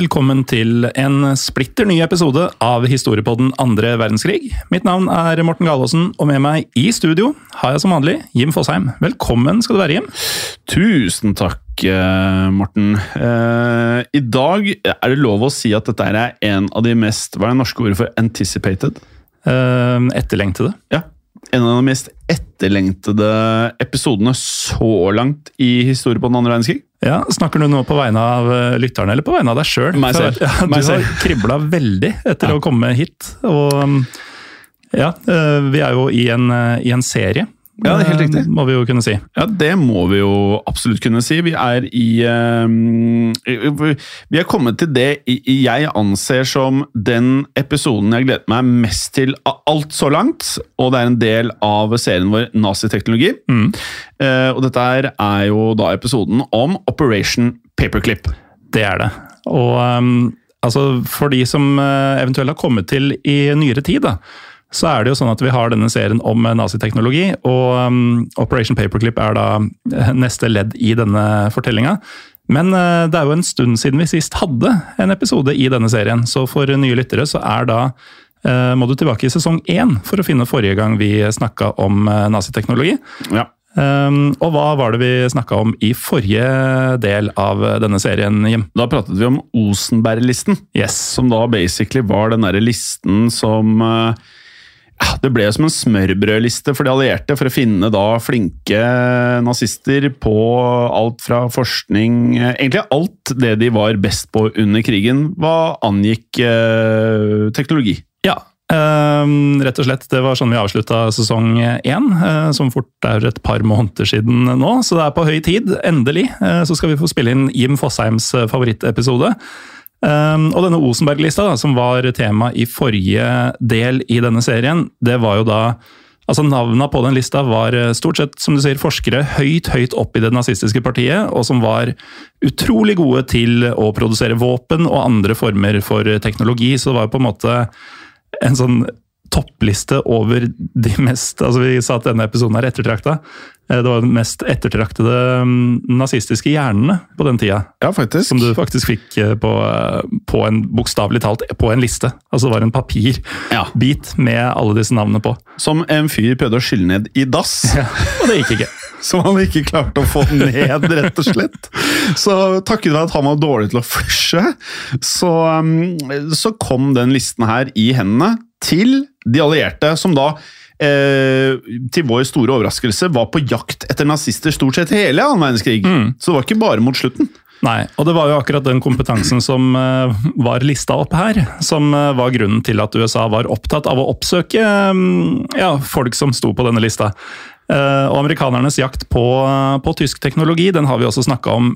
Velkommen til en splitter ny episode av Historiepodden andre verdenskrig. Mitt navn er Morten Galaasen, og med meg i studio har jeg som vanlig Jim Fosheim. Velkommen skal du være, Jim. Tusen takk, eh, Morten. Eh, I dag er det lov å si at dette er en av de mest Hva er det norske ordet for anticipated? Eh, etterlengtede. Ja. En av de mest etterlengtede episodene så langt i historie på den andre verdenskrig. Ja, Snakker du nå på vegne av eh, lytterne, eller på vegne av deg sjøl? Meg selv. Ja, du Meg selv. har kribla veldig etter å komme hit. Og um, ja, eh, vi er jo i en, eh, i en serie. Ja, det er helt riktig. eh, Må vi jo kunne si. Ja, det må vi jo absolutt kunne si. Vi er i uh, Vi er kommet til det jeg anser som den episoden jeg gleder meg mest til av alt så langt. Og det er en del av serien vår Naziteknologi. Mm. Uh, og dette er jo da episoden om Operation Paperclip. Det er det. Og um, altså, for de som eh, eventuelt har kommet til i nyere tid, da, så er det jo sånn at vi har denne serien om eh, naziteknologi, og um, Operation Paperclip er da eh, neste ledd i denne fortellinga. Men uh, det er jo en stund siden vi sist hadde en episode i denne serien, så for nye lyttere så er da uh, må du tilbake i sesong én for å finne forrige gang vi snakka om uh, naziteknologi. Ja. Um, og hva var det vi snakka om i forrige del av denne serien, Jim? Da pratet vi om Osenberg-listen. Yes. Som da basically var den derre listen som ja, Det ble som en smørbrødliste for de allierte for å finne da flinke nazister på alt fra forskning eh, Egentlig alt det de var best på under krigen, hva angikk eh, teknologi. Ja. ehm, rett og slett, Det var sånn vi avslutta sesong én, eh, som fort er et par måneder siden nå. Så det er på høy tid. Endelig eh, så skal vi få spille inn Jim Fosheims favorittepisode. Ehm, og denne Osenberg-lista, som var tema i forrige del i denne serien, det var jo da Altså Navna på den lista var eh, stort sett som du sier, forskere høyt høyt opp i det nazistiske partiet, og som var utrolig gode til å produsere våpen og andre former for teknologi. Så det var jo på en måte en sånn toppliste over de mest altså Vi sa at denne episoden er ettertrakta. Eh, Det var de mest ettertraktede mm, nazistiske hjernene på den tida. Ja, faktisk. Som du faktisk fikk eh, på, eh, på en bokstavelig talt på en liste. Altså Det var en papirbit med alle disse navnene på. Som en fyr prøvde å skylle ned i dass. Og det gikk ikke. Som han ikke klarte å få ned, rett og slett. Så takket være at han var dårlig til å flushe, så, um, så kom den listen her i hendene til de allierte, som da eh, til vår store overraskelse var på jakt etter nazister stort sett hele annen verdenskrig. Så det var ikke bare mot slutten. Nei, og det var jo akkurat den kompetansen som uh, var lista opp her, som uh, var grunnen til at USA var opptatt av å oppsøke um, ja, folk som sto på denne lista. Uh, Og amerikanernes jakt på, på tysk teknologi den har vi også snakka om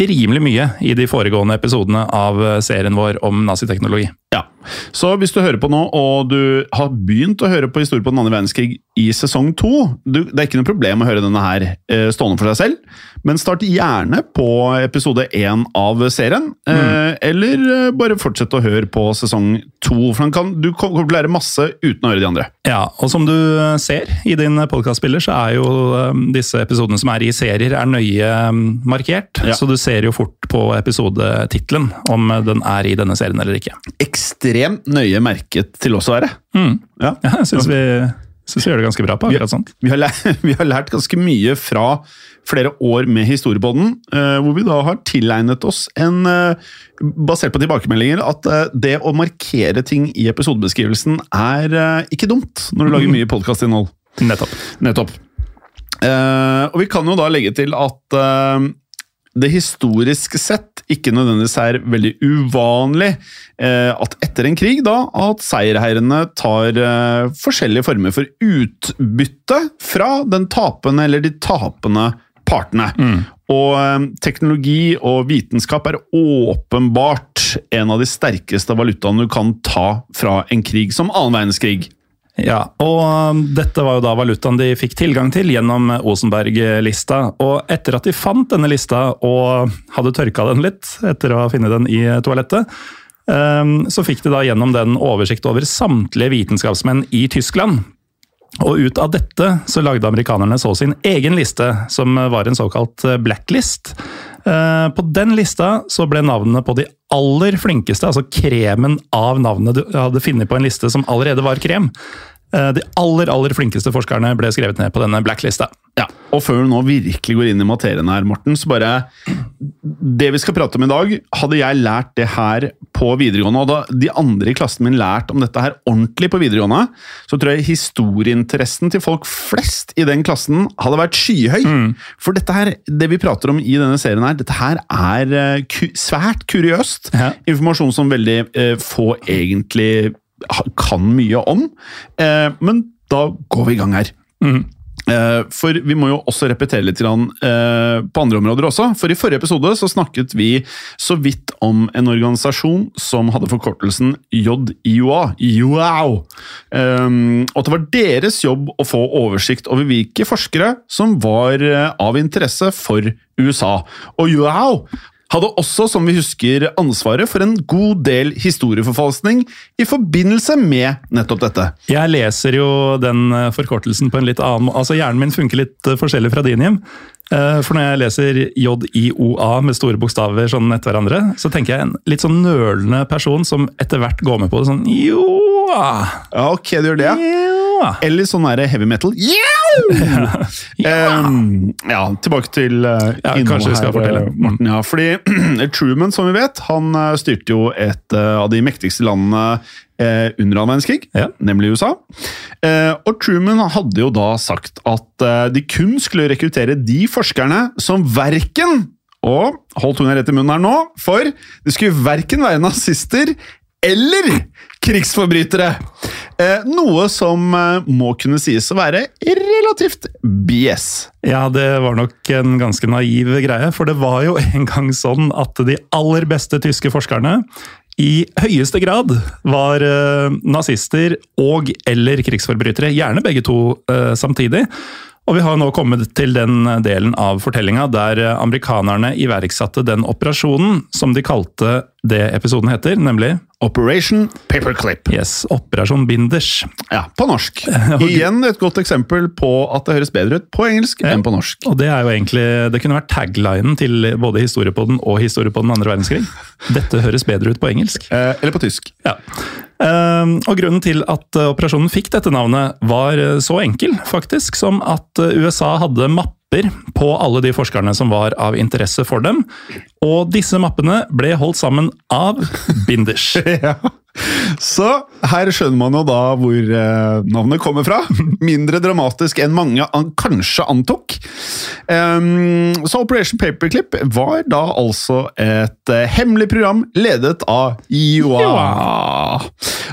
rimelig mye i de foregående episodene av eh, serien vår om naziteknologi. Ja. Så hvis du hører på nå, og du har begynt å høre på historie på den andre verdenskrig i sesong to du, Det er ikke noe problem å høre denne her eh, stående for deg selv, men start gjerne på episode én av serien. Eh, eller eh, bare fortsett å høre på sesong to, for kan, du kommer til å lære masse uten å høre de andre. Ja, og som du eh, ser i din podkastspiller, så er jo um, disse episodene som er i serier, er nøye um, markert. Ja. Så du ser jo fort på episodetittelen om den er i denne serien eller ikke. Ekstremt nøye merket til oss å være. Mm. Ja. Ja, jeg syns vi, synes vi gjør det ganske bra på akkurat sånt. Vi har, lært, vi har lært ganske mye fra flere år med Historiepodden, eh, hvor vi da har tilegnet oss en eh, Basert på tilbakemeldinger, at eh, det å markere ting i episodebeskrivelsen er ikke dumt når du lager mye podkastinnhold. Nettopp. Nettopp. Og vi kan jo da legge til at det historisk sett ikke nødvendigvis er veldig uvanlig eh, at etter en krig da, at seierherrene tar eh, forskjellige former for utbytte fra den tapende eller de tapende partene. Og eh, teknologi og vitenskap er åpenbart en av de sterkeste valutaene du kan ta fra en krig som annen verdenskrig. Ja, og um, dette var jo da valutaen de fikk tilgang til gjennom Osenberg-lista. Og etter at de fant denne lista og hadde tørka den litt etter å ha funnet den i toalettet, um, så fikk de da gjennom den oversikt over samtlige vitenskapsmenn i Tyskland. Og ut av dette så lagde amerikanerne så sin egen liste, som var en såkalt blacklist. Eh, På den lista så ble navnene på de aller flinkeste, altså kremen av navnene du hadde funnet på en liste som allerede var krem. Eh, De aller, aller flinkeste forskerne ble skrevet ned på denne blacklista. Ja, og før vi nå virkelig går inn i materien her, Morten, så bare Det vi skal prate om i dag, hadde jeg lært det her på videregående, og da de andre i klassen min lært om dette her ordentlig på videregående, så tror jeg historieinteressen til folk flest i den klassen hadde vært skyhøy. For dette her, det vi prater om i denne serien her, dette her er eh, ku svært kuriøst. Ja. Informasjon som veldig eh, få egentlig kan mye om. Eh, men da går vi i gang her. Eh, For vi må jo også repetere litt eh, på andre områder også. For i forrige episode så snakket vi så vidt om en organisasjon som hadde forkortelsen JIOA. Wow! Um, og at det var deres jobb å få oversikt over hvilke forskere som var av interesse for USA. Og wow! Hadde også, som vi husker, ansvaret for en god del historieforfalskning i forbindelse med nettopp dette. Jeg leser jo den eh, forkortelsen på en litt annen måte. Altså Hjernen min funker litt eh, forskjellig fra din, Jim. Eh, For når jeg leser J-I-O-A med store bokstaver sånn etter hverandre, så tenker jeg en litt sånn nølende person som etter hvert går med på det sånn Joa! Ja, ok, du gjør det, ja. Eller sånn der heavy metal. Yeah! Em, ja, tilbake til uh, Ja, kanskje vi skal fortelle. eh, Morten. Ja, fordi Truman, som vi vet, han eh, styrte jo et uh, av de mektigste landene uh, under annen verdenskrig, Ja. nemlig USA. Eh, og Truman hadde jo da sagt at eh, de kun skulle rekruttere de forskerne som verken og hold tunga rett i munnen her nå, for det skulle verken være nazister eller krigsforbrytere. Eh, noe som eh, må kunne sies å være relativt BS. Ja, det var nok en ganske naiv greie, for det var jo en gang sånn at de aller beste tyske forskerne i høyeste grad var eh, nazister og eller krigsforbrytere. Gjerne begge to samtidig. Og vi har nå kommet til den delen av fortellinga der amerikanerne iverksatte den operasjonen som de kalte det episoden heter, nemlig Operation Paperclip. yes, Operasjon Binders. Ja, på norsk. Igjen et godt eksempel på at det høres bedre ut på engelsk Ja. enn på norsk. Og det er jo egentlig, det kunne vært taglinen til både Historiepodden og Historiepodden andre verdenskrig. Dette høres bedre ut på engelsk. Eh, eller på tysk. Ja. Eh, og grunnen til at eh, operasjonen fikk dette navnet var eh, så enkel, faktisk, som at eh, USA hadde mapper på alle de forskerne som var av interesse for dem. Og disse mappene ble holdt sammen av binders. Ja. Så her skjønner man jo da hvor eh, navnet kommer fra. Mindre dramatisk enn mange an kanskje antok. Um, så Operation Paperclip var da altså et eh, hemmelig program ledet av IOA.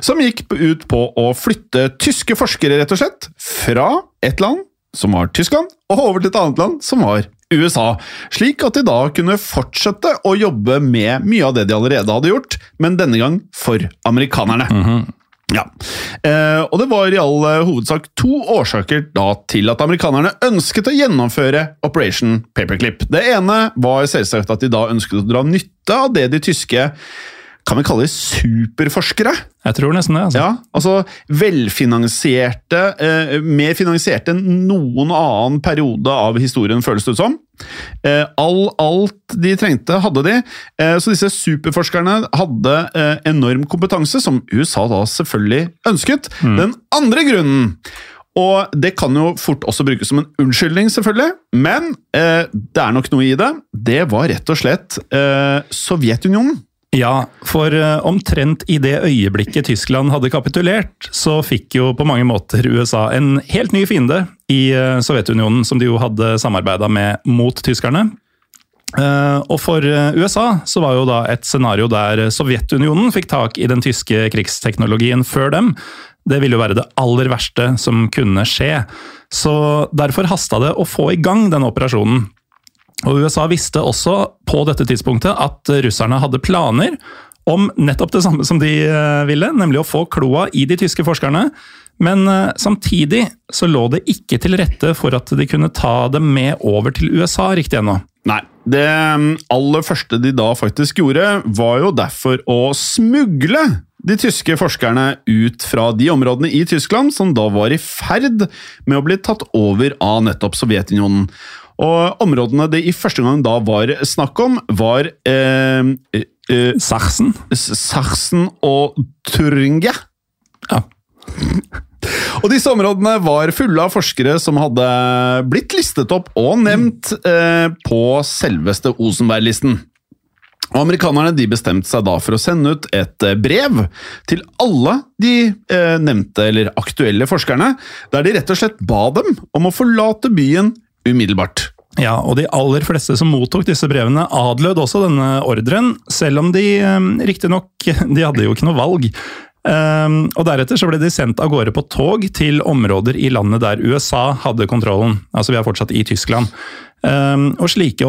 Som gikk ut på å flytte tyske forskere, rett og slett, fra et land som var Tyskland, og over til et annet land som var USA, slik at de da kunne fortsette å jobbe med mye av det de allerede hadde gjort, men denne gang for amerikanerne. Ja, eh, og det var i all eh, hovedsak to årsaker da til at amerikanerne ønsket å gjennomføre Operation Paperclip. Det ene var selvsagt at de da ønsket å dra nytte av det de tyske kan vi kalle det superforskere? Jeg tror nesten det. altså. Ja, altså velfinansierte, eh, mer finansierte enn noen annen periode av historien, føles det ut som. Eh, all, alt de trengte, hadde de. Eh, så disse superforskerne hadde eh, enorm kompetanse, som USA da selvfølgelig ønsket. Den andre grunnen og det kan jo fort også brukes som en unnskyldning, selvfølgelig, men eh, det er nok noe i det. Det var rett og slett eh, Sovjetunionen. Ja, for eh, omtrent i det øyeblikket Tyskland hadde kapitulert, så fikk jo på mange måter USA en helt ny fiende i eh, Sovjetunionen, som de jo hadde samarbeida med mot tyskerne. Eh, Og for USA så var jo da et scenario der Sovjetunionen fikk tak i den tyske krigsteknologien før dem. Det ville jo være det aller verste som kunne skje. Så derfor hasta det å få i gang denne operasjonen. Og USA visste også på dette tidspunktet at russerne hadde planer om nettopp det samme som de eh, ville, nemlig å få kloa i de tyske forskerne. Men eh, samtidig så lå det ikke til rette for at de kunne ta dem med over til USA riktig ennå. Nei. Det mm, aller første de da faktisk gjorde, var jo derfor å smugle de tyske forskerne ut fra de områdene i Tyskland som da var i ferd med å bli tatt over av nettopp Sovjetunionen. Og områdene det i første gang da var snakk om, var eh, eh, Sachsen? Sachsen og Thuringia. Ja. Og disse områdene var fulle av forskere som hadde blitt listet opp og nevnt eh, på selveste Osenberg-listen. Og Amerikanerne de bestemte seg da for å sende ut et eh, brev til alle de eh, nevnte eller aktuelle forskerne, der de rett og slett ba dem om å forlate byen umiddelbart. Ja, og de aller fleste som mottok disse brevene, adlød også denne ordren, selv om de eh, riktignok De hadde jo ikke noe valg. Um, og Deretter så ble de sendt av gårde på tog til områder i landet der USA hadde kontrollen. Altså Vi er fortsatt i Tyskland. Um, og slike,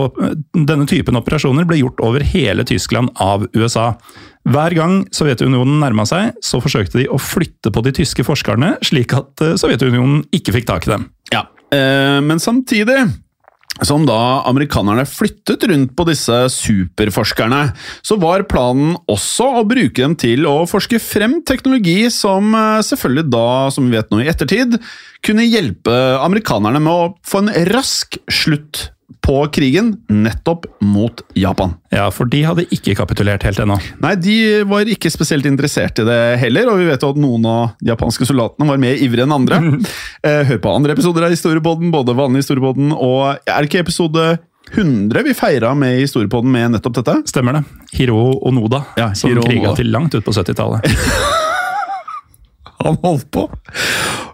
Denne typen operasjoner ble gjort over hele Tyskland av USA. Hver gang Sovjetunionen nærma seg, så forsøkte de å flytte på de tyske forskerne, slik at eh, Sovjetunionen ikke fikk tak i dem. Ja, eh, men samtidig som da amerikanerne flyttet rundt på disse superforskerne, så var planen også å bruke dem til å forske frem teknologi som eh, selvfølgelig da, som vi vet nå i ettertid, kunne hjelpe amerikanerne med å få en rask slutt på krigen, nettopp mot Japan. Ja, for de hadde ikke kapitulert helt ennå. Nei, de var ikke spesielt interessert i det heller, og vi vet jo at noen av de japanske soldatene var mer ivrige enn andre. Eh, Hør på andre episoder av Historiepodden, både vanlig Historiepodden og Er det ikke episode 100 vi feira med Historiepodden med nettopp dette? Stemmer det. Hiro Onoda, Ja, som Hiro kriga til langt ut på 70-tallet. Han holdt på.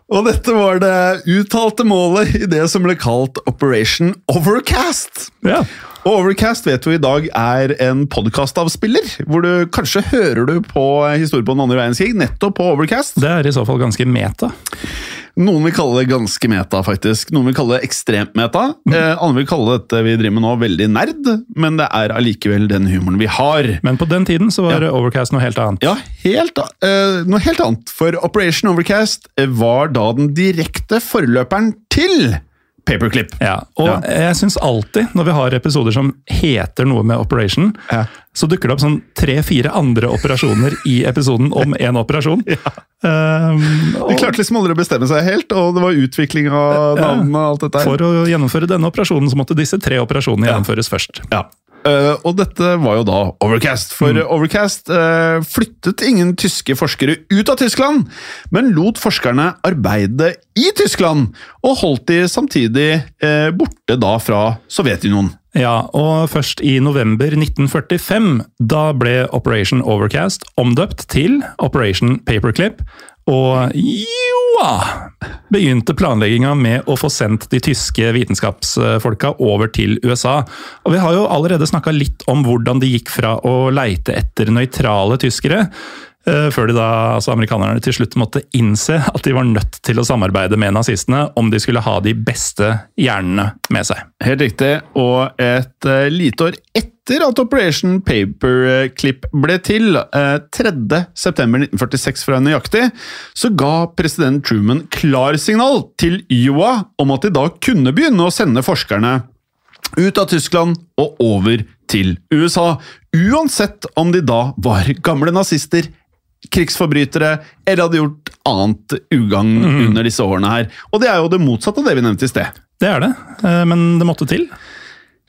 Og dette var det uttalte målet i det som ble kalt Operation Overcast. Ja. Og Overcast vet du i dag er en podkastavspiller, hvor du kanskje hører du på historie på den andre verdenskrig, nettopp på Overcast. Det er i så fall ganske meta. Noen vil kalle det ganske meta, faktisk. Noen vil kalle det ekstremt meta. Eh, andre vil kalle dette vi driver med nå, veldig nerd, men det er allikevel den humoren vi har. Men på den tiden så var Ja. Overcast noe helt annet. Ja, helt, eh, noe helt annet. For Operation Overcast var da den direkte forløperen til Paperclip. Ja, og Ja. jeg syns alltid, når vi har episoder som heter noe med Operation, Ja. så dukker det opp sånn tre-fire andre operasjoner i episoden om én operasjon. Um, De klarte liksom aldri å bestemme seg helt, og det var utvikling av Ja. navnene og alt dette. for å gjennomføre denne operasjonen, så måtte disse tre operasjonene Ja. gjennomføres først. Ja. Eh, og dette var jo da Overcast, for Overcast eh, flyttet ingen tyske forskere ut av Tyskland, men lot forskerne arbeide i Tyskland, og holdt de samtidig eh, borte da fra Sovjetunionen. Ja, og først i november 1945, da ble Operation Overcast omdøpt til Operation Paperclip, og joa! Begynte planlegginga med å få sendt de tyske vitenskapsfolka over til USA. Og vi har jo allerede snakka litt om hvordan de gikk fra å leite etter nøytrale tyskere, eh, før de da, altså amerikanerne til slutt måtte innse at de var nødt til å samarbeide med nazistene om de skulle ha de beste hjernene med seg. Helt riktig. Og et uh, lite år etter at Operation Paperclip ble til, 3.9.1946 for å være nøyaktig, så ga president Truman klarsignal til Iowa om at de da kunne begynne å sende forskerne ut av Tyskland og over til USA, uansett om de da var gamle nazister, krigsforbrytere eller hadde gjort annet ugagn under disse årene her. Og det er jo det motsatte av det vi nevnte i sted. Det er det, eh, men det måtte til.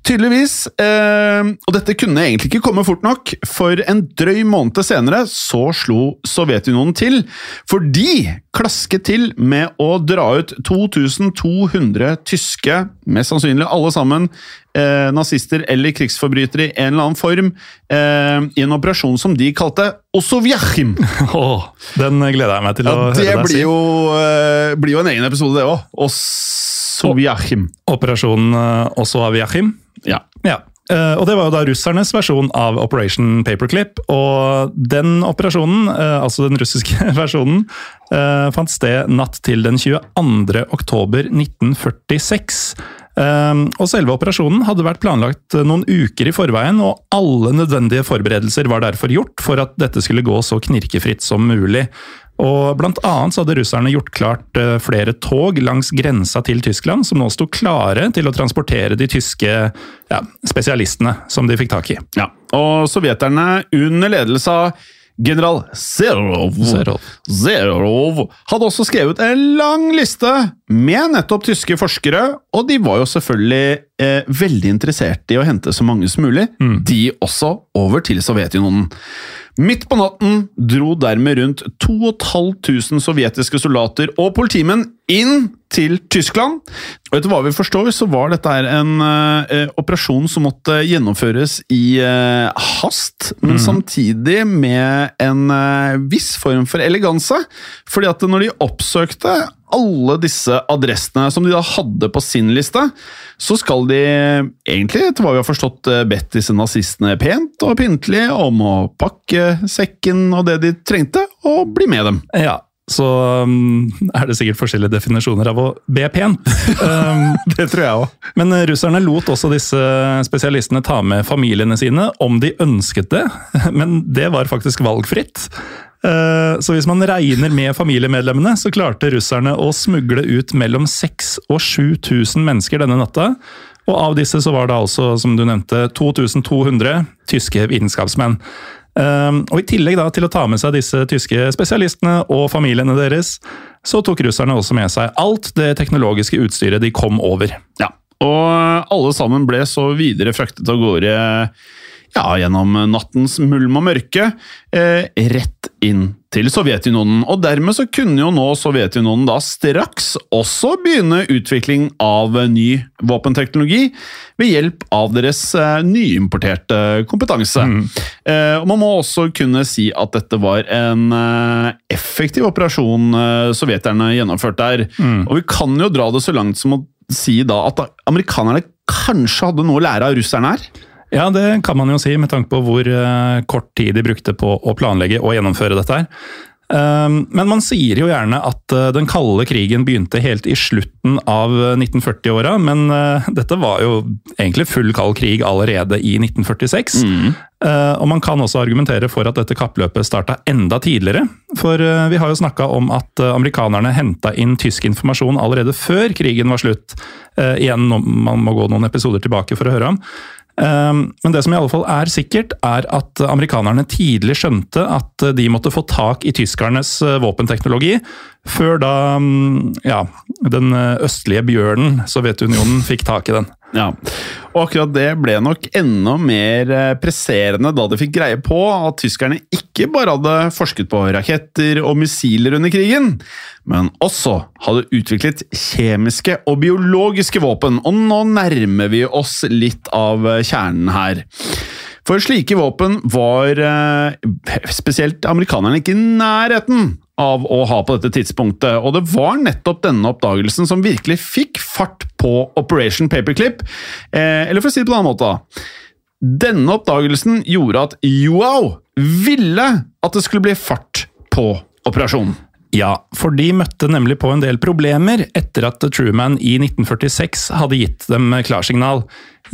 Tydeligvis, eh, og dette kunne egentlig ikke komme fort nok, for en drøy måned senere så slo Sovjetunionen til, for de klasket til med å dra ut 2200 tyske, mest sannsynlig alle sammen, eh, nazister eller krigsforbrytere i en eller annen form, eh, i en operasjon som de kalte Osovjachim. Oh, den gleder jeg meg til å Ja, høre det deg blir si. jo, eh, blir jo en egen episode, det òg. Osovjachim. Operasjon eh, Joachim. Ja. Ja. Uh, Og det var jo da russernes versjon av Operation Paperclip. Og den operasjonen, uh, altså den russiske versjonen, uh, fant sted natt til den 22. oktober 1946. Eh, Og selve operasjonen hadde vært planlagt noen uker i forveien, og alle nødvendige forberedelser var derfor gjort for at dette skulle gå så knirkefritt som mulig. Og Blant annet så hadde russerne gjort klart eh, flere tog langs grensa til Tyskland, som nå sto klare til å transportere de tyske ja, spesialistene som de fikk tak i. Ja, og sovjeterne under ledelse av general Zerov, Zerov. Zerov hadde også skrevet en lang liste med nettopp tyske forskere, og de var jo selvfølgelig eh, veldig interessert i å hente så mange som mulig, de også over til Sovjetunionen. Midt på natten dro dermed rundt 2500 sovjetiske soldater og politimenn inn til Tyskland. Og etter hva vi forstår, så var dette en eh, operasjon som måtte gjennomføres i eh, hast, men samtidig med en eh, viss form for eleganse. Fordi at når de oppsøkte alle disse adressene som de da hadde på sin liste, så skal de egentlig, etter hva vi har forstått, eh, bedt disse nazistene pent og pyntelig om å pakke sekken og det de trengte, og bli med dem. Ja, så um, er det sikkert forskjellige definisjoner av å be pent. Um, Det tror jeg òg. Men eh, russerne lot også disse spesialistene ta med familiene sine om de ønsket det, men det var faktisk valgfritt. Eh, Så hvis man regner med familiemedlemmene, så klarte russerne å smugle ut mellom 6000 og 7000 mennesker denne natta. Og av disse så var det altså, som du nevnte, 2200 tyske vitenskapsmenn. Eh, Og i tillegg da til å ta med seg disse tyske spesialistene og familiene deres, så tok russerne også med seg alt det teknologiske utstyret de kom over. Ja, og alle sammen ble så videre fraktet av gårde ja, gjennom nattens mulm og mørke, eh, rett inn til Sovjetunionen. Og dermed så kunne jo nå Sovjetunionen da straks også begynne utvikling av ny våpenteknologi ved hjelp av deres eh, nyimporterte kompetanse. Eh, og man må også kunne si at dette var en eh, effektiv operasjon eh, sovjeterne gjennomførte der. Og vi kan jo dra det så langt som å si da at amerikanerne kanskje hadde noe å lære av russerne her. Ja, det kan man jo si, med tanke på hvor eh, kort tid de brukte på å planlegge og gjennomføre dette her. Um, men man sier jo gjerne at eh, den kalde krigen begynte helt i slutten av 1940-åra, men eh, dette var jo egentlig full kald krig allerede i 1946. Mm. og man kan også argumentere for at dette kappløpet starta enda tidligere. For vi har jo snakka om at amerikanerne henta inn tysk informasjon allerede før krigen var slutt. Igjen, man må gå noen episoder tilbake for å høre om. Um, Men det som i alle fall er sikkert, er at amerikanerne tidlig skjønte at de måtte få tak i tyskernes eh, våpenteknologi, før da mm, ja, den eh, østlige bjørnen, Sovjetunionen, fikk tak i den. Ja, og akkurat det ble nok enda mer eh, presserende da de fikk greie på at tyskerne ikke bare hadde forsket på raketter og missiler under krigen, men også hadde utviklet kjemiske og biologiske våpen, og nå nærmer vi oss litt av kjernen her. For slike våpen var eh, spesielt amerikanerne ikke i nærheten av å ha på dette tidspunktet, og det var nettopp denne oppdagelsen som virkelig fikk fart på Operation Paperclip. Eh, eller for å si det på en annen måte, da. Denne oppdagelsen gjorde at Yoao ville at det skulle bli fart på operasjonen. Ja, for de møtte nemlig på en del problemer etter at Truman i 1946 hadde gitt dem klarsignal.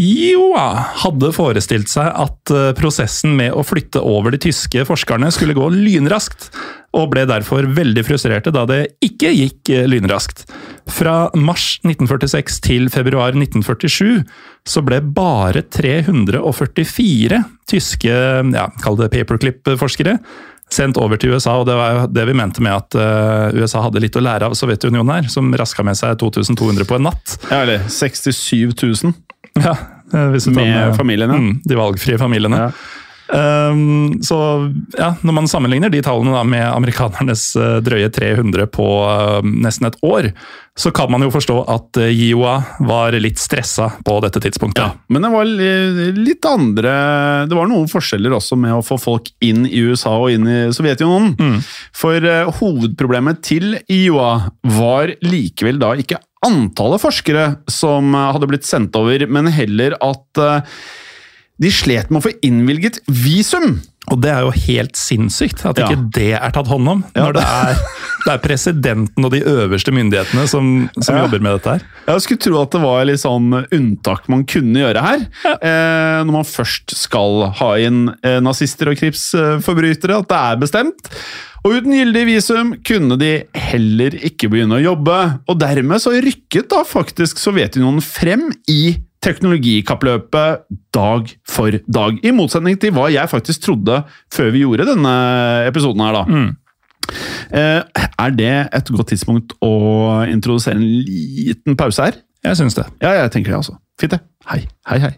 Joa, hadde forestilt seg at eh, prosessen med å flytte over de tyske forskerne skulle gå lynraskt, og ble derfor veldig frustrerte da det ikke gikk eh, lynraskt. Fra mars 1946 til februar 1947 så ble bare 344 tyske, ja, kall det paperclip-forskere, sendt over til USA, og det var jo det vi mente med at uh, USA hadde litt å lære av Sovjetunionen her, som raska med seg 2200 på en natt. Ja, eller 67 000 Ja, eh, hvis du tar med familiene. Mm, de valgfrie familiene. Ja. Um, så ja, Når man sammenligner de tallene da med amerikanernes uh, drøye 300 på uh, nesten et år, så kan man jo forstå at uh, Iowa var litt stressa på dette tidspunktet. Ja, men det var li- litt andre Det var noen forskjeller også med å få folk inn i USA og inn i Sovjetunionen. For eh, hovedproblemet til IOA var likevel da ikke antallet forskere som eh, hadde blitt sendt over, men heller at eh, de slet med å få innvilget visum. Og det er jo helt sinnssykt at Ja. ikke det er tatt hånd om, Ja. når det er, det er presidenten og de øverste myndighetene som, som Ja. jobber med dette her. Jeg skulle tro at det var litt sånn unntak man kunne gjøre her. Eh, når man først skal ha inn eh, nazister og krigsforbrytere, at det er bestemt. Og uten gyldig visum kunne de heller ikke begynne å jobbe. Og dermed så rykket da faktisk Sovjetunionen frem i teknologikappløpet dag for dag. I motsetning til hva jeg faktisk trodde før vi gjorde denne episoden her, da. Eh, er det et godt tidspunkt å introdusere en liten pause her? Jeg syns det. Ja, jeg tenker det altså. Fint det. Hei, hei, hei.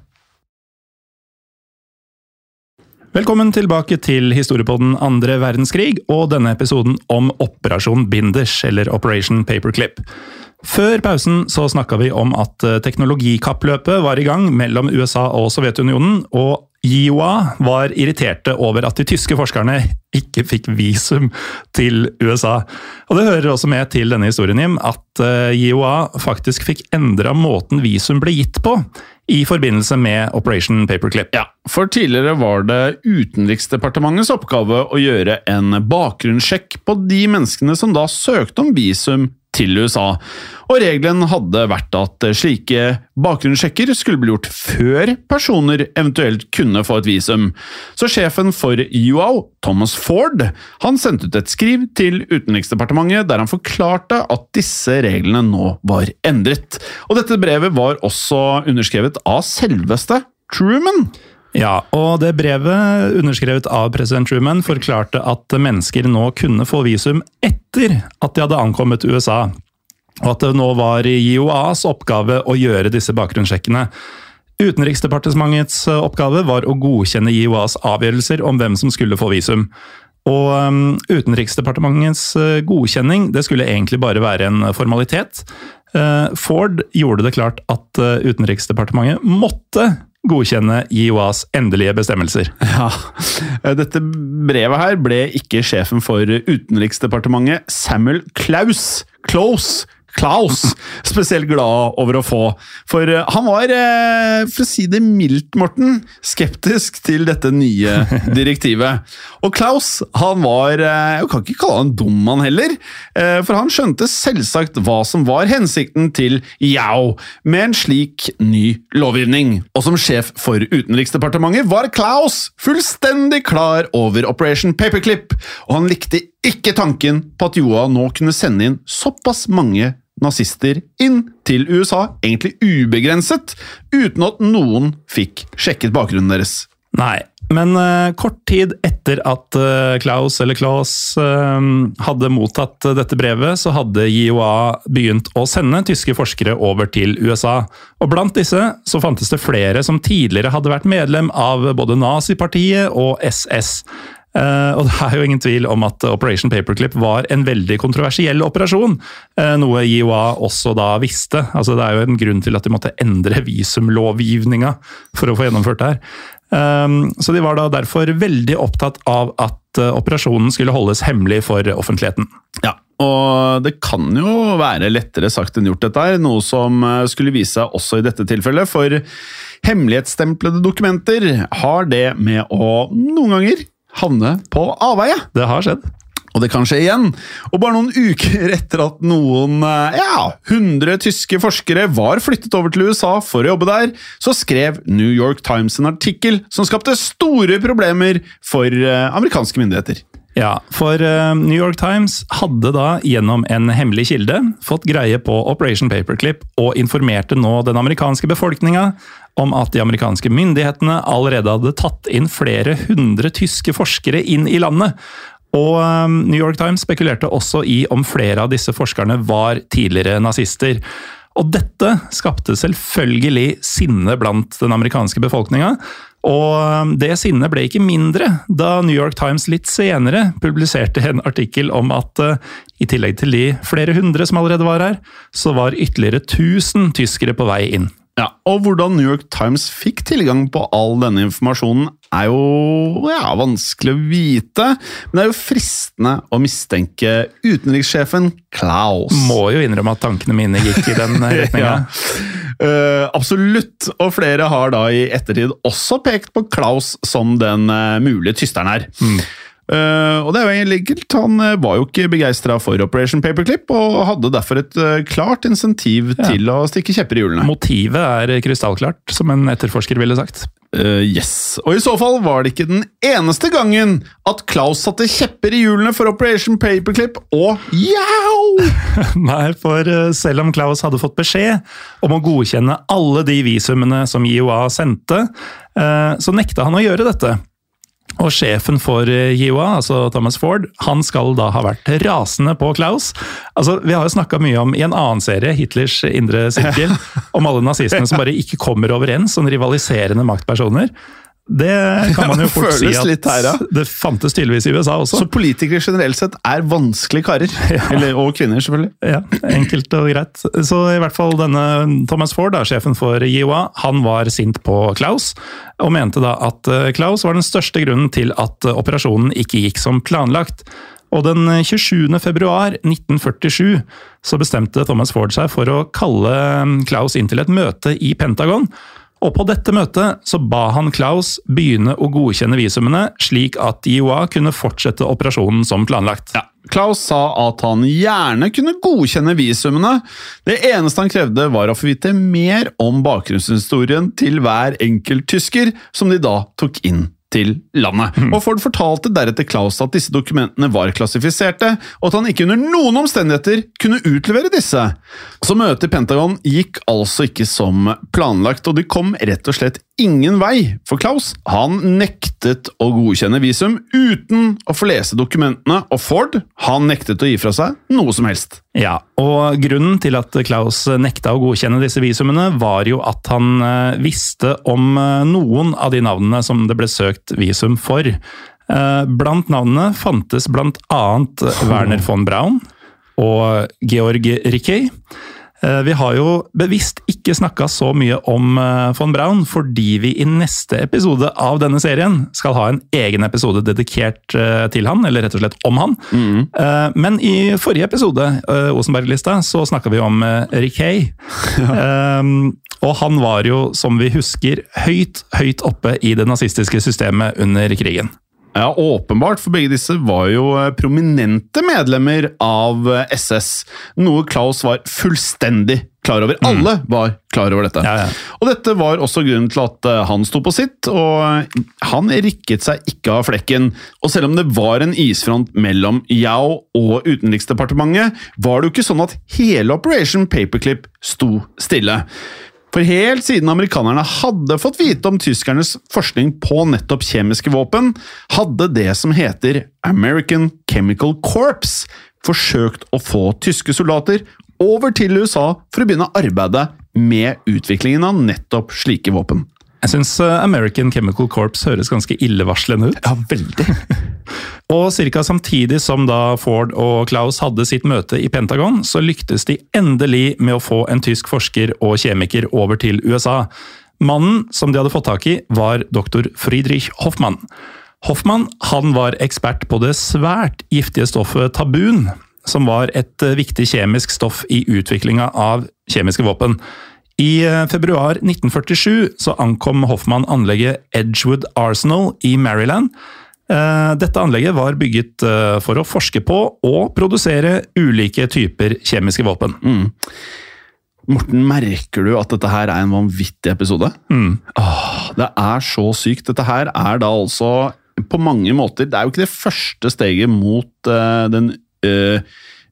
Velkommen tilbake til historiepodden andre verdenskrig og denne episoden om Operasjon Binders, eller Operation Paperclip. Før pausen så snakka vi om at eh, teknologikappløpet var i gang mellom USA og Sovjetunionen, og IOA var irriterte over at de tyske forskerne ikke fikk visum til USA. Og Det hører også med til denne historien, Jim, at IOA faktisk fikk endra måten visum ble gitt på i forbindelse med Operation Paperclip. Ja, for tidligere var det Utenriksdepartementets oppgave å gjøre en bakgrunnssjekk på de menneskene som da søkte om visum til USA. Og regelen hadde vært at slike bakgrunnssjekker skulle bli gjort før personer eventuelt kunne få et visum. Så sjefen for UAO, Thomas Ford, han sendte ut et skriv til Utenriksdepartementet der han forklarte at disse reglene nå var endret. Og dette brevet var også underskrevet av selveste Truman. Ja, og det brevet, underskrevet av president Truman, forklarte at mennesker nå kunne få visum etter at de hadde ankommet USA. Og at det nå var JOAs oppgave å gjøre disse bakgrunnssjekkene. Utenriksdepartementets oppgave var å godkjenne JOAs avgjørelser om hvem som skulle få visum. Og um, Utenriksdepartementets uh, godkjenning det skulle egentlig bare være en formalitet. Uh, Ford gjorde det klart at Utenriksdepartementet måtte godkjenne IOAs endelige bestemmelser. Ja, Dette brevet her ble ikke sjefen for Utenriksdepartementet, Samuel Klaus, Klaus, Klaus spesielt glad over å få. For eh, han var, eh, for å si det mildt, Morten, skeptisk til dette nye direktivet. Og Klaus han var eh, Jeg kan ikke kalle han dum, han heller. For han skjønte selvsagt hva som var hensikten til Yao med en slik ny lovgivning. Og som sjef for Utenriksdepartementet var Klaus fullstendig klar over Operation Paperclip, og han likte ikke tanken på at Joa nå kunne sende inn såpass mange nazister inn til USA, egentlig ubegrenset, uten at noen fikk sjekket bakgrunnen deres. Nei, men uh, kort tid etter at uh, Klaus eller Claus uh, hadde mottatt eh, dette brevet, så hadde JOA begynt å sende tyske forskere over til USA. Og blant disse så fantes det flere som tidligere hadde vært medlem av både nazipartiet og SS. Eh, og det er jo ingen tvil om at Operation Paperclip var en veldig kontroversiell operasjon, uh, noe IOA også da visste. Altså Det er jo en grunn til at de måtte endre visumlovgivninga for å få gjennomført det her. Um, så de var da derfor veldig opptatt av at uh, operasjonen skulle holdes hemmelig for offentligheten. Ja, og det kan jo være lettere sagt enn gjort dette her, noe som skulle vise seg også i dette tilfellet, for hemmelighetstemplede dokumenter har det med å noen ganger havne på avveie. Det har skjedd. Og det kan skje igjen. Og bare noen uker etter at noen eh, ja, 100 tyske forskere var flyttet over til USA for å jobbe der, så skrev New York Times en artikkel som skapte store problemer for eh, amerikanske myndigheter. Ja, for uh, New York Times hadde da gjennom en hemmelig kilde fått greie på Operation Paperclip og informerte nå den amerikanske befolkninga om at de amerikanske myndighetene allerede hadde tatt inn flere hundre tyske forskere inn i landet. Og um, New York Times spekulerte også i om flere av disse forskerne var tidligere nazister. Og dette skapte selvfølgelig sinne blant den amerikanske befolkninga. Og um, det sinnet ble ikke mindre da New York Times litt senere publiserte en artikkel om at uh, i tillegg til de flere hundre som allerede var her, så var ytterligere 1000 tyskere på vei inn. Ja, og Hvordan New York Times fikk tilgang på all denne informasjonen, er jo ja, vanskelig å vite. Men det er jo fristende å mistenke utenrikssjefen Klaus. Må jo innrømme at tankene mine gikk i den retninga. ja. Uh, absolutt, og flere har da i ettertid også pekt på Klaus som den uh, mulige tysteren her. Mm. Uh, og det er jo egentlig enkelt. Han var jo ikke begeistra for Operation Paperclip, og hadde derfor et klart insentiv ja. til å stikke kjepper i hjulene. Motivet er krystallklart, som en etterforsker ville sagt. Uh, yes. Og i så fall var det ikke den eneste gangen at Klaus satte kjepper i hjulene for Operation Paperclip og jau! Nei, for uh, selv om Klaus hadde fått beskjed om å godkjenne alle de visumene som IOA sendte, uh, så nekta han å gjøre dette. Og sjefen for JIOA, eh, altså Thomas Ford, han skal da ha vært rasende på Klaus. Altså, Vi har jo snakka mye om i en annen serie, Hitlers indre sirkel, om alle nazistene som bare ikke kommer overens, som rivaliserende maktpersoner. Det kan man jo fort si at her, ja. det fantes tydeligvis i USA også. Så politikere generelt sett er vanskelige karer. Ja. Eller, og kvinner, selvfølgelig. Ja, Enkelt og greit. Så i hvert fall denne Thomas Ford, da, sjefen for JIOA, han var sint på Klaus, og mente da at eh, Klaus var den største grunnen til at eh, operasjonen ikke gikk som planlagt. Og den 27. februar 1947 så bestemte Thomas Ford seg for å kalle eh, Klaus inn til et møte i Pentagon og på dette møtet så ba han Klaus begynne å godkjenne visumene, slik at IOA kunne fortsette operasjonen som planlagt. Ja. Klaus sa at han gjerne kunne godkjenne visumene. Det eneste han krevde, var å få vite mer om bakgrunnshistorien til hver enkelt tysker, som de da tok inn til landet. Mm. Og Ford fortalte deretter Klaus at disse dokumentene var klassifiserte, og at han ikke under noen omstendigheter kunne utlevere disse. Så møtet i Pentagon gikk altså ikke som planlagt, og de kom rett og slett ingen vei, for Klaus han nektet å godkjenne visum uten å få lese dokumentene, og Ford han nektet å gi fra seg noe som helst. Ja, og Grunnen til at Klaus nekta å godkjenne disse visumene, var jo at han eh, visste om eh, noen av de navnene som det ble søkt visum for. Eh, blant navnene fantes annet Werner von Braun og Georg Rickey. Eh, vi har jo bevisst ikke snakka så mye om eh, von Braun, fordi vi i neste episode av denne serien skal ha en egen episode dedikert eh, til han, eller rett og slett om han. Mm. Men i forrige episode, Osenberg-lista, så snakka vi om Rickey. Ja. og han var jo, som vi husker, høyt, høyt oppe i det nazistiske systemet under krigen. Ja, åpenbart, for begge disse var jo eh, prominente medlemmer av SS. Eh, Noe Klaus var fullstendig klar over. Mm. Alle var klar over dette. Ja, ja. Og dette var også grunnen til at eh, han sto på sitt, og han rikket seg ikke av flekken. Og selv om det var en isfront mellom Yao og Utenriksdepartementet, var det jo ikke sånn at hele Operation Paperclip sto stille. For helt siden amerikanerne hadde fått vite om tyskernes forskning på nettopp kjemiske våpen, hadde det som heter American Chemical Corps forsøkt å få tyske soldater over til USA for å begynne arbeidet med utviklingen av nettopp slike våpen. Jeg syns eh, American Chemical Corps høres ganske illevarslende ut. Ja, veldig. og ca. samtidig som da Ford og Klaus hadde sitt møte i Pentagon, så lyktes de endelig med å få en tysk forsker og kjemiker over til USA. Mannen som de hadde fått tak i, var doktor Friedrich Hoffmann. Hoffmann han var ekspert på det svært giftige stoffet tabun, som var et eh, viktig kjemisk stoff i utviklinga av kjemiske våpen. I eh, februar 1947 så ankom Hoffmann anlegget Edgewood Arsenal i Maryland. Eh, Dette anlegget var bygget eh, for å forske på og produsere ulike typer kjemiske våpen. Morten, merker du at dette her er en vanvittig episode? Åh, det er så sykt. Dette her er da altså på mange måter Det er jo ikke det første steget mot uh, den eh,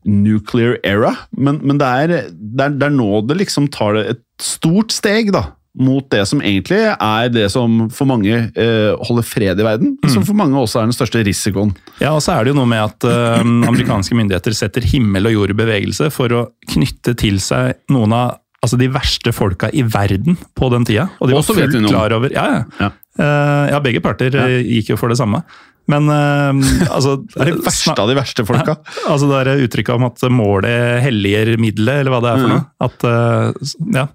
nuclear era, men, men det, er, det, er, det er nå det liksom tar et stort steg, da. Mot det som egentlig er det som for mange eh, holder fred i verden, som for mange også er den største risikoen. Ja, og så er det jo noe med at eh, amerikanske myndigheter setter himmel og jord i bevegelse for å knytte til seg noen av altså, de verste folka i verden på den tida. Og de var fullt klar over Ja, ja. Ja. Uh, ja begge parter ja. gikk jo for det samme. Men uh, altså Det er det verste av de verste folka. Altså det der uttrykket om at målet helliger middelet, eller hva det er for Mhm. noe. At, uh, ja,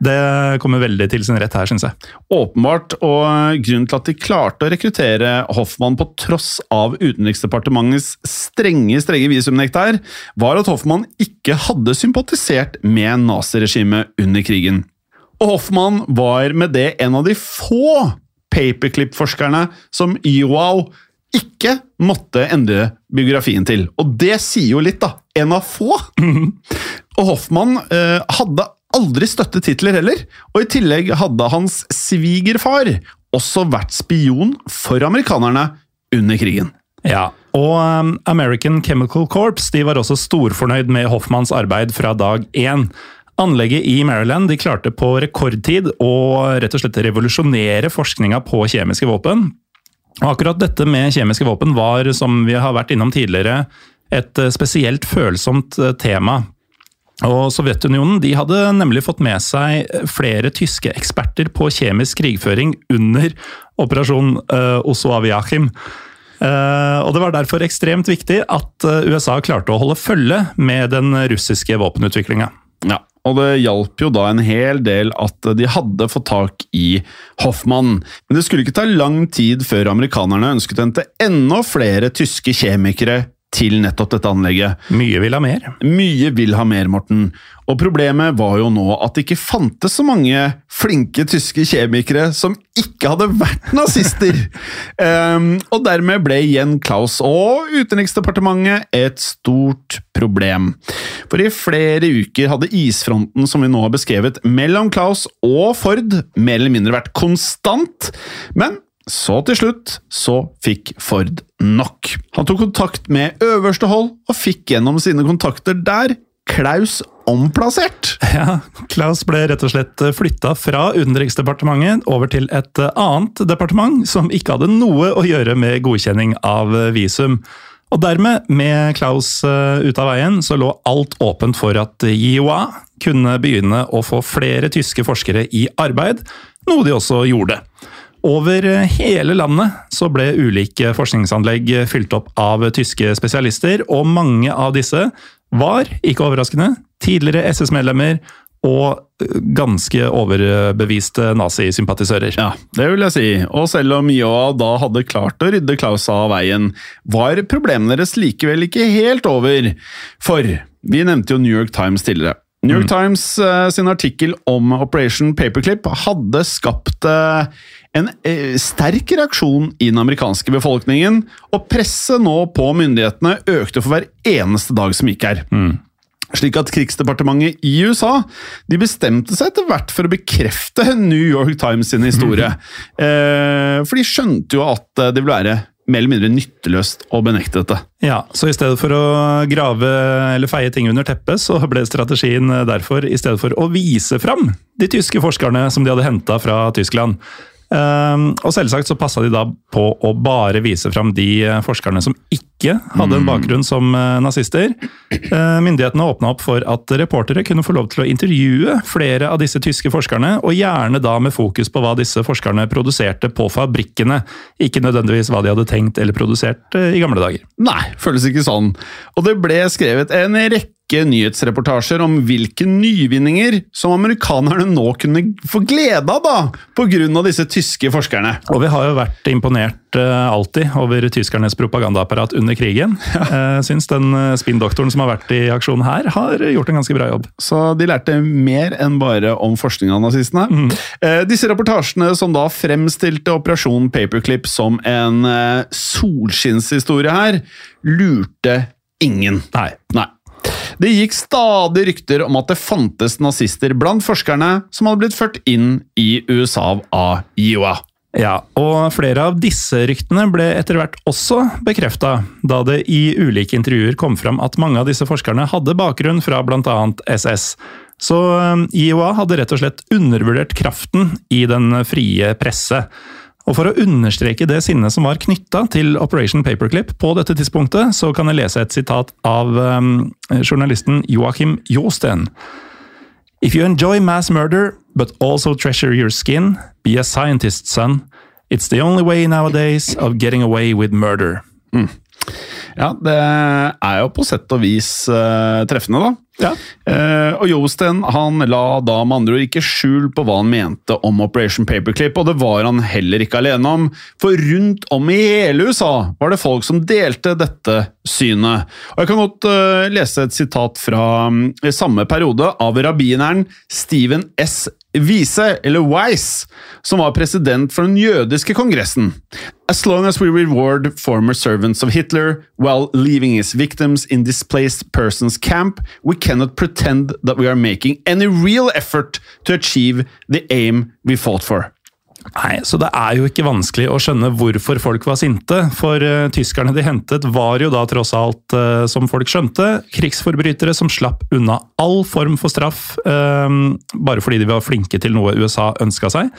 det kommer veldig til sin rett her, syns jeg. Åpenbart, og grunnen til at de klarte å rekruttere Hoffmann på tross av Utenriksdepartementets strenge strenge her, var at Hoffmann ikke hadde sympatisert med naziregimet under krigen. Og Hoffmann var med det en av de få paperclip-forskerne som Joao ikke måtte endre biografien til. Og det sier jo litt, da. En av få. Og Hoffmann eh, hadde aldri støttet titler heller, og i tillegg hadde hans svigerfar også vært spion for amerikanerne under krigen. Ja, og um, American Chemical Corps de var også storfornøyd med Hoffmanns arbeid fra dag én. Anlegget i Maryland de klarte på rekordtid å rett og slett revolusjonere forskninga på kjemiske våpen. Akkurat dette med kjemiske våpen var, som vi har vært innom tidligere, et eh, spesielt følsomt eh, tema. Og Sovjetunionen de hadde nemlig fått med seg flere tyske eksperter på kjemisk krigføring under operasjon uh. Eh, og Det var derfor ekstremt viktig at USA klarte å holde følge med den russiske våpenutviklinga. Ja, og det hjalp jo da en hel del at de hadde fått tak i Hoffmann. Men det skulle ikke ta lang tid før amerikanerne ønsket å hente enda flere tyske kjemikere til nettopp dette anlegget. Mye vil ha mer. Mye vil ha mer, Morten. Og problemet var jo nå at det ikke fantes så mange flinke tyske kjemikere som ikke hadde vært nazister. um, og dermed ble igjen Klaus og Utenriksdepartementet et stort problem. For i flere uker hadde isfronten som vi nå har beskrevet mellom Klaus og Ford mer eller mindre vært konstant. Men så til slutt så fikk Ford nok. Han tok kontakt med øverste hold, og fikk gjennom sine kontakter der Klaus omplassert. Ja, Klaus ble rett og slett flytta fra Utenriksdepartementet over til et annet departement som ikke hadde noe å gjøre med godkjenning av visum. Og dermed, med Klaus eh, ute av veien, så lå alt åpent for at JIOA kunne begynne å få flere tyske forskere i arbeid, noe de også gjorde. Over hele landet så ble ulike forskningsanlegg fylt opp av tyske spesialister, og mange av disse var, ikke overraskende, tidligere SS-medlemmer og ganske overbeviste nazisympatisører. Ja, det vil jeg si. Og selv om Joa da hadde klart å rydde Klaus av veien, var problemene deres likevel ikke helt over. For vi nevnte jo New York Times tidligere. New York Times eh, sin artikkel om Operation Paperclip hadde skapt eh, en eh, sterk reaksjon i den amerikanske befolkningen, og presset nå på myndighetene økte for hver eneste dag som gikk her. Slik at krigsdepartementet i USA de bestemte seg etter hvert for å bekrefte New York Times sin historie. Eh, for de skjønte jo at eh, det ville være mer eller mindre nytteløst å benekte dette. Ja, så i stedet for å grave eller feie ting under teppet, så ble strategien derfor i stedet for å vise fram de tyske forskerne som de hadde henta fra Tyskland. Ehm, og selvsagt så passa de da på å bare vise fram de eh, forskerne som ikke hadde en bakgrunn som eh, nazister. Eh, Myndighetene åpna opp for at reportere kunne få lov til å intervjue flere av disse tyske forskerne, og gjerne da med fokus på hva disse forskerne produserte på fabrikkene, ikke nødvendigvis hva de hadde tenkt eller produsert eh, i gamle dager. Nei, føles ikke sånn. Og det ble skrevet en rekke rekke nyhetsreportasjer om hvilke nyvinninger som amerikanerne nå kunne få glede av da, av disse tyske forskerne. Og vi har jo vært imponert uh, alltid over tyskernes propagandaapparat under krigen. Jeg syns den uh, spinndoktoren som har vært i aksjon her, har gjort en ganske bra jobb. Så de lærte mer enn bare om forskning av nazistene. Eh, disse reportasjene som da fremstilte Operasjon Paperclip som en eh, solskinnshistorie her, lurte ingen. Nei. Nei. Det gikk stadig rykter om at det fantes nazister blant forskerne som hadde blitt ført inn i USA av IOA. Ja, og flere av disse ryktene ble etter hvert også bekrefta, da det i ulike intervjuer kom fram at mange av disse forskerne hadde bakgrunn fra bl.a. SS. Så eh, IOA hadde rett og slett undervurdert kraften i den frie presse. Og For å understreke det sinnet som var knytta til Operation Paperclip på dette tidspunktet, så kan jeg lese et sitat av um, journalisten Joachim Josten. If you enjoy mass murder, but also treasure your skin, be a scientist, son. It's the only way nowadays of getting away with murder. Ja, det er jo på sett og vis uh, treffende, da. Ja. Uh, og Josten han la da med andre ord ikke skjul på hva han mente om Operation Paperclip, og det var han heller ikke alene om, for rundt om i hele USA var det folk som delte dette synet. Og Jeg kan godt uh, lese et sitat fra um, samme periode av rabbineren Steven S. Wiese, eller Weiss, som var president for den jødiske kongressen. As long as we reward former servants of Hitler while leaving his victims in displaced persons camp, we cannot pretend that we are making any real effort to achieve the aim we fought for. Nei, så det er jo ikke vanskelig å skjønne hvorfor folk var sinte, for uh, tyskerne de hentet var jo da tross alt, uh, som folk skjønte, krigsforbrytere som slapp unna all form for straff, uh, bare fordi de var flinke til noe USA ønska seg.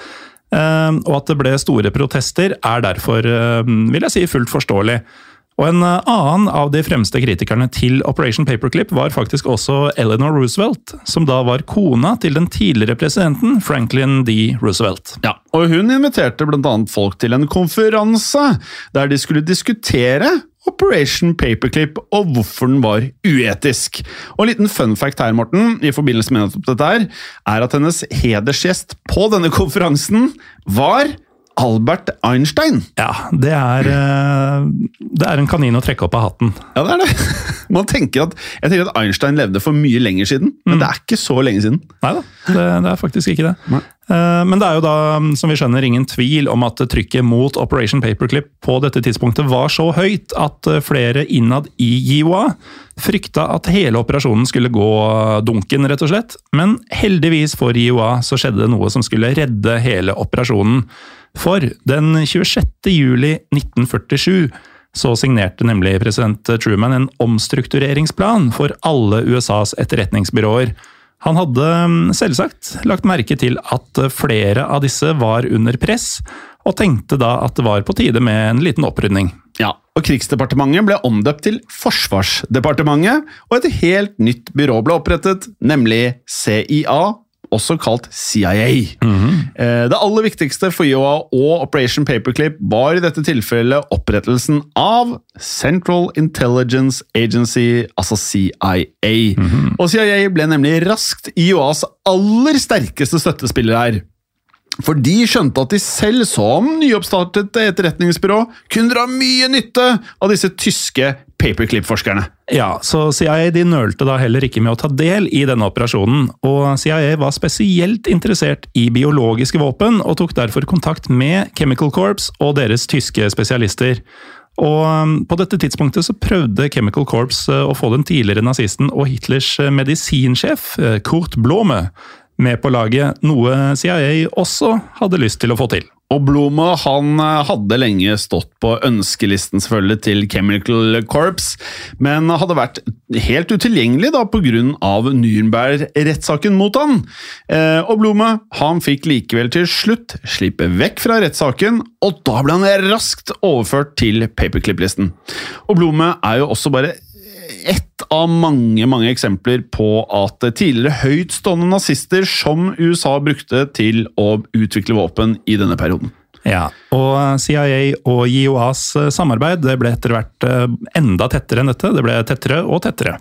og at det ble store protester er derfor, vil jeg si, fullt forståelig. Og En annen av de fremste kritikerne til Operation Paperclip var faktisk også Eleanor Roosevelt, som da var kona til den tidligere presidenten Franklin D. Roosevelt. Ja, og Hun inviterte bl.a. folk til en konferanse der de skulle diskutere Operation Paperclip og hvorfor den var uetisk. Og En liten fun fact her, Morten, i forbindelse med dette her, er at hennes hedersgjest på denne konferansen var Albert Einstein. Ja, det er, eh, det er en kanin å trekke opp av hatten. Ja, det er det. Man tenker at, Jeg tenker at Einstein levde for mye lenger siden, men det er ikke så lenge siden. Nei da, det, det er faktisk ikke det. Nei. Eh, Men det er jo da, som vi skjønner, ingen tvil om at trykket mot Operation Paperclip på dette tidspunktet var så høyt at eh, flere innad i JIOA frykta at hele operasjonen skulle gå dunken, rett og slett. Men heldigvis for JIOA så skjedde det noe som skulle redde hele operasjonen. For den 26. juli 1947 så signerte nemlig president Truman en omstruktureringsplan for alle USAs etterretningsbyråer. Han hadde mm, selvsagt lagt merke til at flere av disse var under press, og tenkte da at det var på tide med en liten opprydning. Ja, og Krigsdepartementet ble omdøpt til Forsvarsdepartementet, og et helt nytt byrå ble opprettet, nemlig CIA, også kalt CIA. Eh, Det aller viktigste for IOA og Operation Paperclip var i dette tilfellet opprettelsen av Central Intelligence Agency, altså CIA. Og CIA ble nemlig raskt IOAs aller sterkeste støttespiller her. For de skjønte at de selv, som nyoppstartet etterretningsbyrå, kunne dra mye nytte av disse tyske paperclip-forskerne. Ja, så CIA de nølte da heller ikke med å ta del i denne operasjonen, og CIA var spesielt interessert i biologiske våpen, og tok derfor kontakt med Chemical Corps og deres tyske spesialister. Og um, på dette tidspunktet så prøvde Chemical Corps uh, å få den tidligere nazisten og Hitlers uh, medisinsjef, uh, Kurt Blome, med på laget, noe CIA også hadde lyst til å få til. Og Blome han eh, hadde lenge stått på ønskelisten selvfølgelig til Chemical Corps, men hadde vært helt utilgjengelig da pga. Nürnberg-rettssaken mot han. Eh, og Blome han fikk likevel til slutt slippe vekk fra rettssaken, og da ble han raskt overført til paperclip-listen. Og Blome er jo også bare ett av mange mange eksempler på at tidligere høytstående nazister som USA brukte til å utvikle våpen i denne perioden. Ja, og CIA og JOAs samarbeid det ble etter hvert eh, enda tettere enn dette. Det ble tettere og tettere.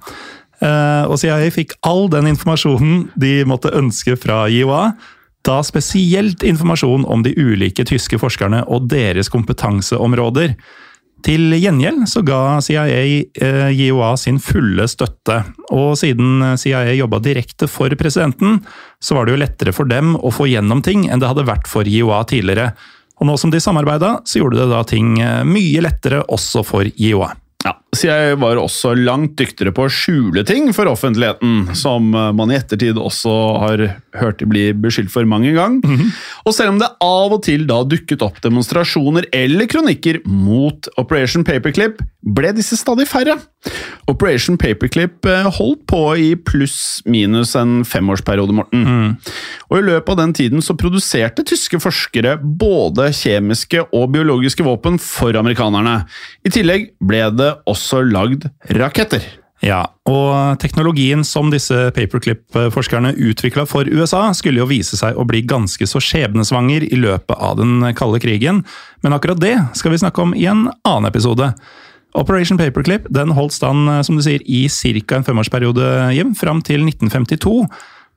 Eh, og CIA fikk all den informasjonen de måtte ønske fra JOA. Da spesielt informasjon om de ulike tyske forskerne og deres kompetanseområder. Til gjengjeld så ga CIA eh, JOA sin fulle støtte, og siden CIA jobba direkte for presidenten, så var det jo lettere for dem å få gjennom ting enn det hadde vært for JOA tidligere. Og nå som de samarbeida, så gjorde det da ting eh, mye lettere også for JOA. Ja, så jeg var også langt dyktigere på å skjule ting for offentligheten, som eh, man i ettertid også har hørt bli beskyldt for mange ganger. Og selv om det av og til da dukket opp demonstrasjoner eller kronikker mot Operation Paperclip, ble disse stadig færre. Operation Paperclip eh, holdt på i pluss-minus en femårsperiode, Morten. Og i løpet av den tiden så produserte tyske forskere både kjemiske og biologiske våpen for amerikanerne. I tillegg ble det også lagd raketter. Ja, og teknologien som disse paperclip-forskerne utvikla for USA, skulle jo vise seg å bli ganske så skjebnesvanger i løpet av den kalde krigen, men akkurat det skal vi snakke om i en annen episode. Operation Paperclip den holdt stand som du sier, i ca. en femårsperiode, Jim, fram til 1952,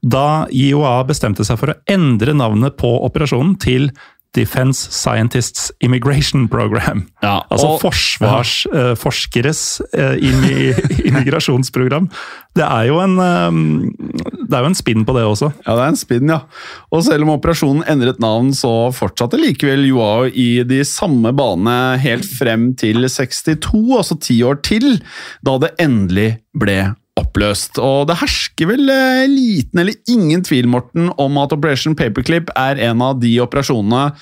da IOA bestemte seg for å endre navnet på operasjonen til Defense Scientists Immigration Program. Ja, altså og- forsvarsforskeres uh, immigrasjonsprogram. Det er jo en, um, det er jo en spinn på det også. Ja, det er en spinn, ja. Og selv om operasjonen endret navn, så fortsatte likevel Joao i de samme banene helt frem til 62, altså ti år til, da det endelig ble oppløst. Og det hersker vel eh, liten eller ingen tvil, Morten, om at Operation Paperclip er en av de operasjonene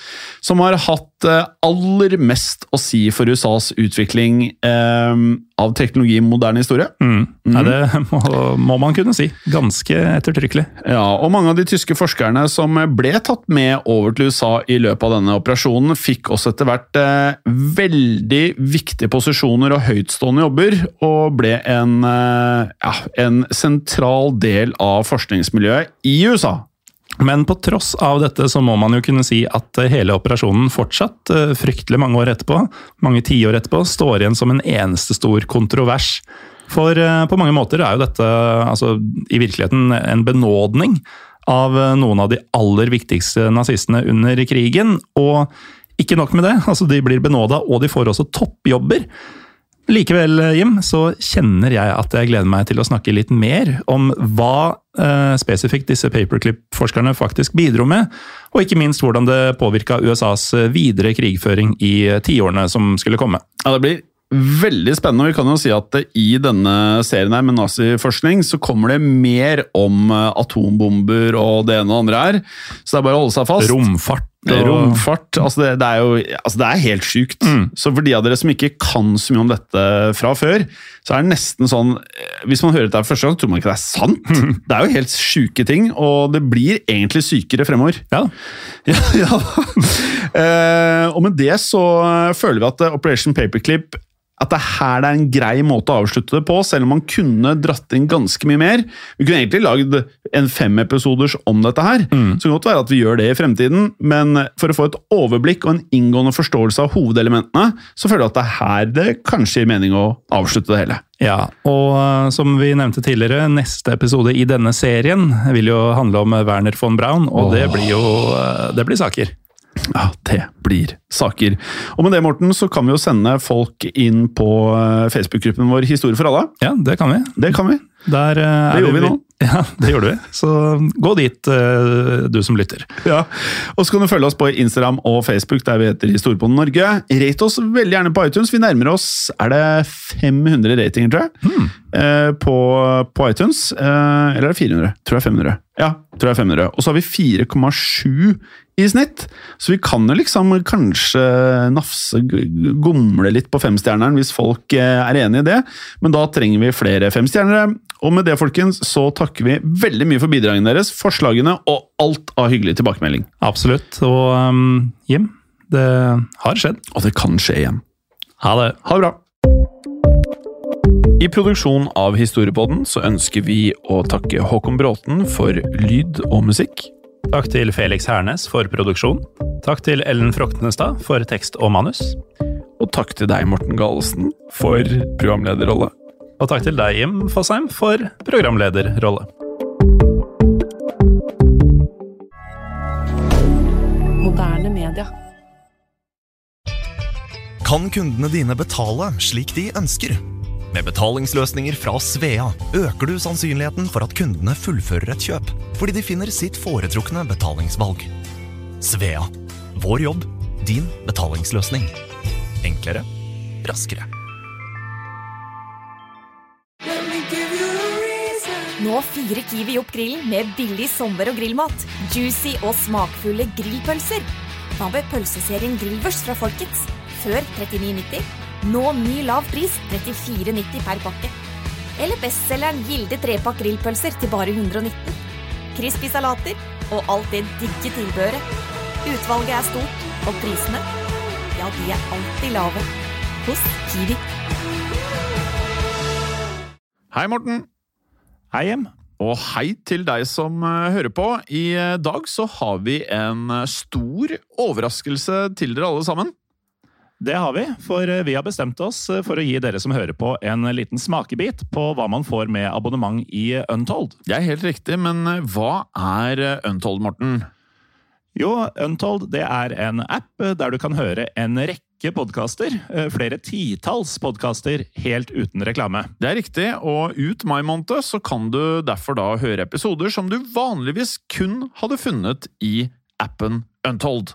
som har hatt eh, aller mest å si for USAs utvikling eh, av teknologi i moderne historie. Mm. Nei, det må, må man kunne si. Ganske ettertrykkelig. Ja, og mange av de tyske forskerne som ble tatt med over til USA i løpet av denne operasjonen, fikk også etter hvert eh, veldig viktige posisjoner og høytstående jobber, og ble en, ja, en sentral del av forskningsmiljøet i USA. Men på tross av dette så må man jo kunne si at eh, hele operasjonen fortsatt, eh, fryktelig mange år etterpå, mange tiår etterpå, står igjen som en eneste stor kontrovers. For eh, på mange måter er jo dette altså, i virkeligheten en benådning av noen av de aller viktigste nazistene under krigen. Og ikke nok med det, altså de blir benåda, og de får også toppjobber. Likevel, Jim, så kjenner jeg at jeg gleder meg til å snakke litt mer om hva eh, spesifikt disse paperclip-forskerne faktisk bidro med, og ikke minst hvordan det påvirka USAs videre krigføring i tiårene som skulle komme. Ja, det blir veldig spennende. Vi kan jo si at i denne serien her med naziforskning så kommer det mer om eh, atombomber og det ene og det andre her. Så det er bare å holde seg fast. Romfart og Romfart. Altså det, det er jo altså det er helt sjukt. Så for de av dere som ikke kan så mye om dette fra før, så er det nesten sånn eh, Hvis man hører dette første gang, så tror man ikke det er sant. Det er jo helt sjuke ting, og det blir egentlig sykere fremover. Ja, Ja, ja. Eh, og med det så føler vi at eh, Operation Paperclip at det her er en grei måte å avslutte det på, selv om man kunne dratt inn ganske mye mer. Vi kunne egentlig lagd en femepisoders om dette her, så det kan godt være at vi gjør det i fremtiden, men for å få et overblikk og en inngående forståelse av hovedelementene, så føler jeg at det er her det kanskje gir mening å avslutte det hele. Ja, og eh, som vi nevnte tidligere, neste episode i denne serien vil jo handle om Werner von Braun, og det blir jo eh, det blir saker. Ja, det blir saker. Og med det, Morten, så kan vi jo sende folk inn på eh, Facebook-gruppen vår Historie for alle. Ja, det kan vi. Det kan vi. Der, er Det gjorde vi nå. Ja, det gjorde vi. Så gå dit, uh, du som lytter. Ja, og så kan du følge oss på Instagram og Facebook, der vi heter Historiebonden Norge. Rate oss veldig gjerne på iTunes. Vi nærmer oss er det 500 ratinger, tror jeg, eh, på, på iTunes. Eller er det 400? Tror jeg 500. Ja, tror jeg 500. Og så har vi 4,7 i snitt, så vi kan jo liksom kanskje nafse, gomle litt på femstjerneren hvis folk eh, er enig i det, men da trenger vi flere femstjernere. Og med det, folkens, så takker vi veldig mye for bidragene deres, forslagene og alt av hyggelig tilbakemelding. Absolutt. Og um, Jim, det har skjedd. Og det kan skje igjen. Ha det. Ha det bra! I produksjonen av Historiepodden så ønsker vi å takke Håkon Bråten for lyd og musikk. Takk til Felix Hernes for produksjon. Takk til Ellen Froktenestad for tekst og manus. Og takk til deg, Morten Galesen, for programlederrolle. Og takk til deg, Jim Fosheim, for programlederrolle. Moderne media. Kan kundene dine betale slik de ønsker? Med betalingsløsninger fra Svea øker du sannsynligheten for at kundene fullfører et kjøp, fordi de finner sitt foretrukne betalingsvalg. Svea vår jobb, din betalingsløsning. Enklere, raskere. Nå fyrer Kiwi opp grillen med billig sommer- og grillmat. Juicy og smakfulle grillpølser. Hva med pølseserien Grillvers fra Folkets? Før 39,90. Nå ny lav pris 34,90 per pakke. Eller bestselgeren Gilde trepakk grillpølser til bare 119. Crispy salater og alt det digge tilbehøret. Utvalget er stort, og prisene, ja, de er alltid lave. Hos Kiwi. Hei, Morten. Hei, Jim. Og hei til deg som eh, hører på. I eh, dag så har vi en eh, stor overraskelse til dere alle sammen. Det har vi, for eh, vi har bestemt oss eh, for å gi dere som hører på en liten smakebit på hva man får med abonnement i Untold. Det er helt riktig, men eh, hva er eh, Untold, Morten? Jo, Untold det er en app eh, der du kan høre en rekke podkaster, eh, flere titalls podkaster, helt uten reklame. Det er riktig, og ut mai måned så kan du derfor da høre episoder som du vanligvis kun hadde funnet i appen Untold.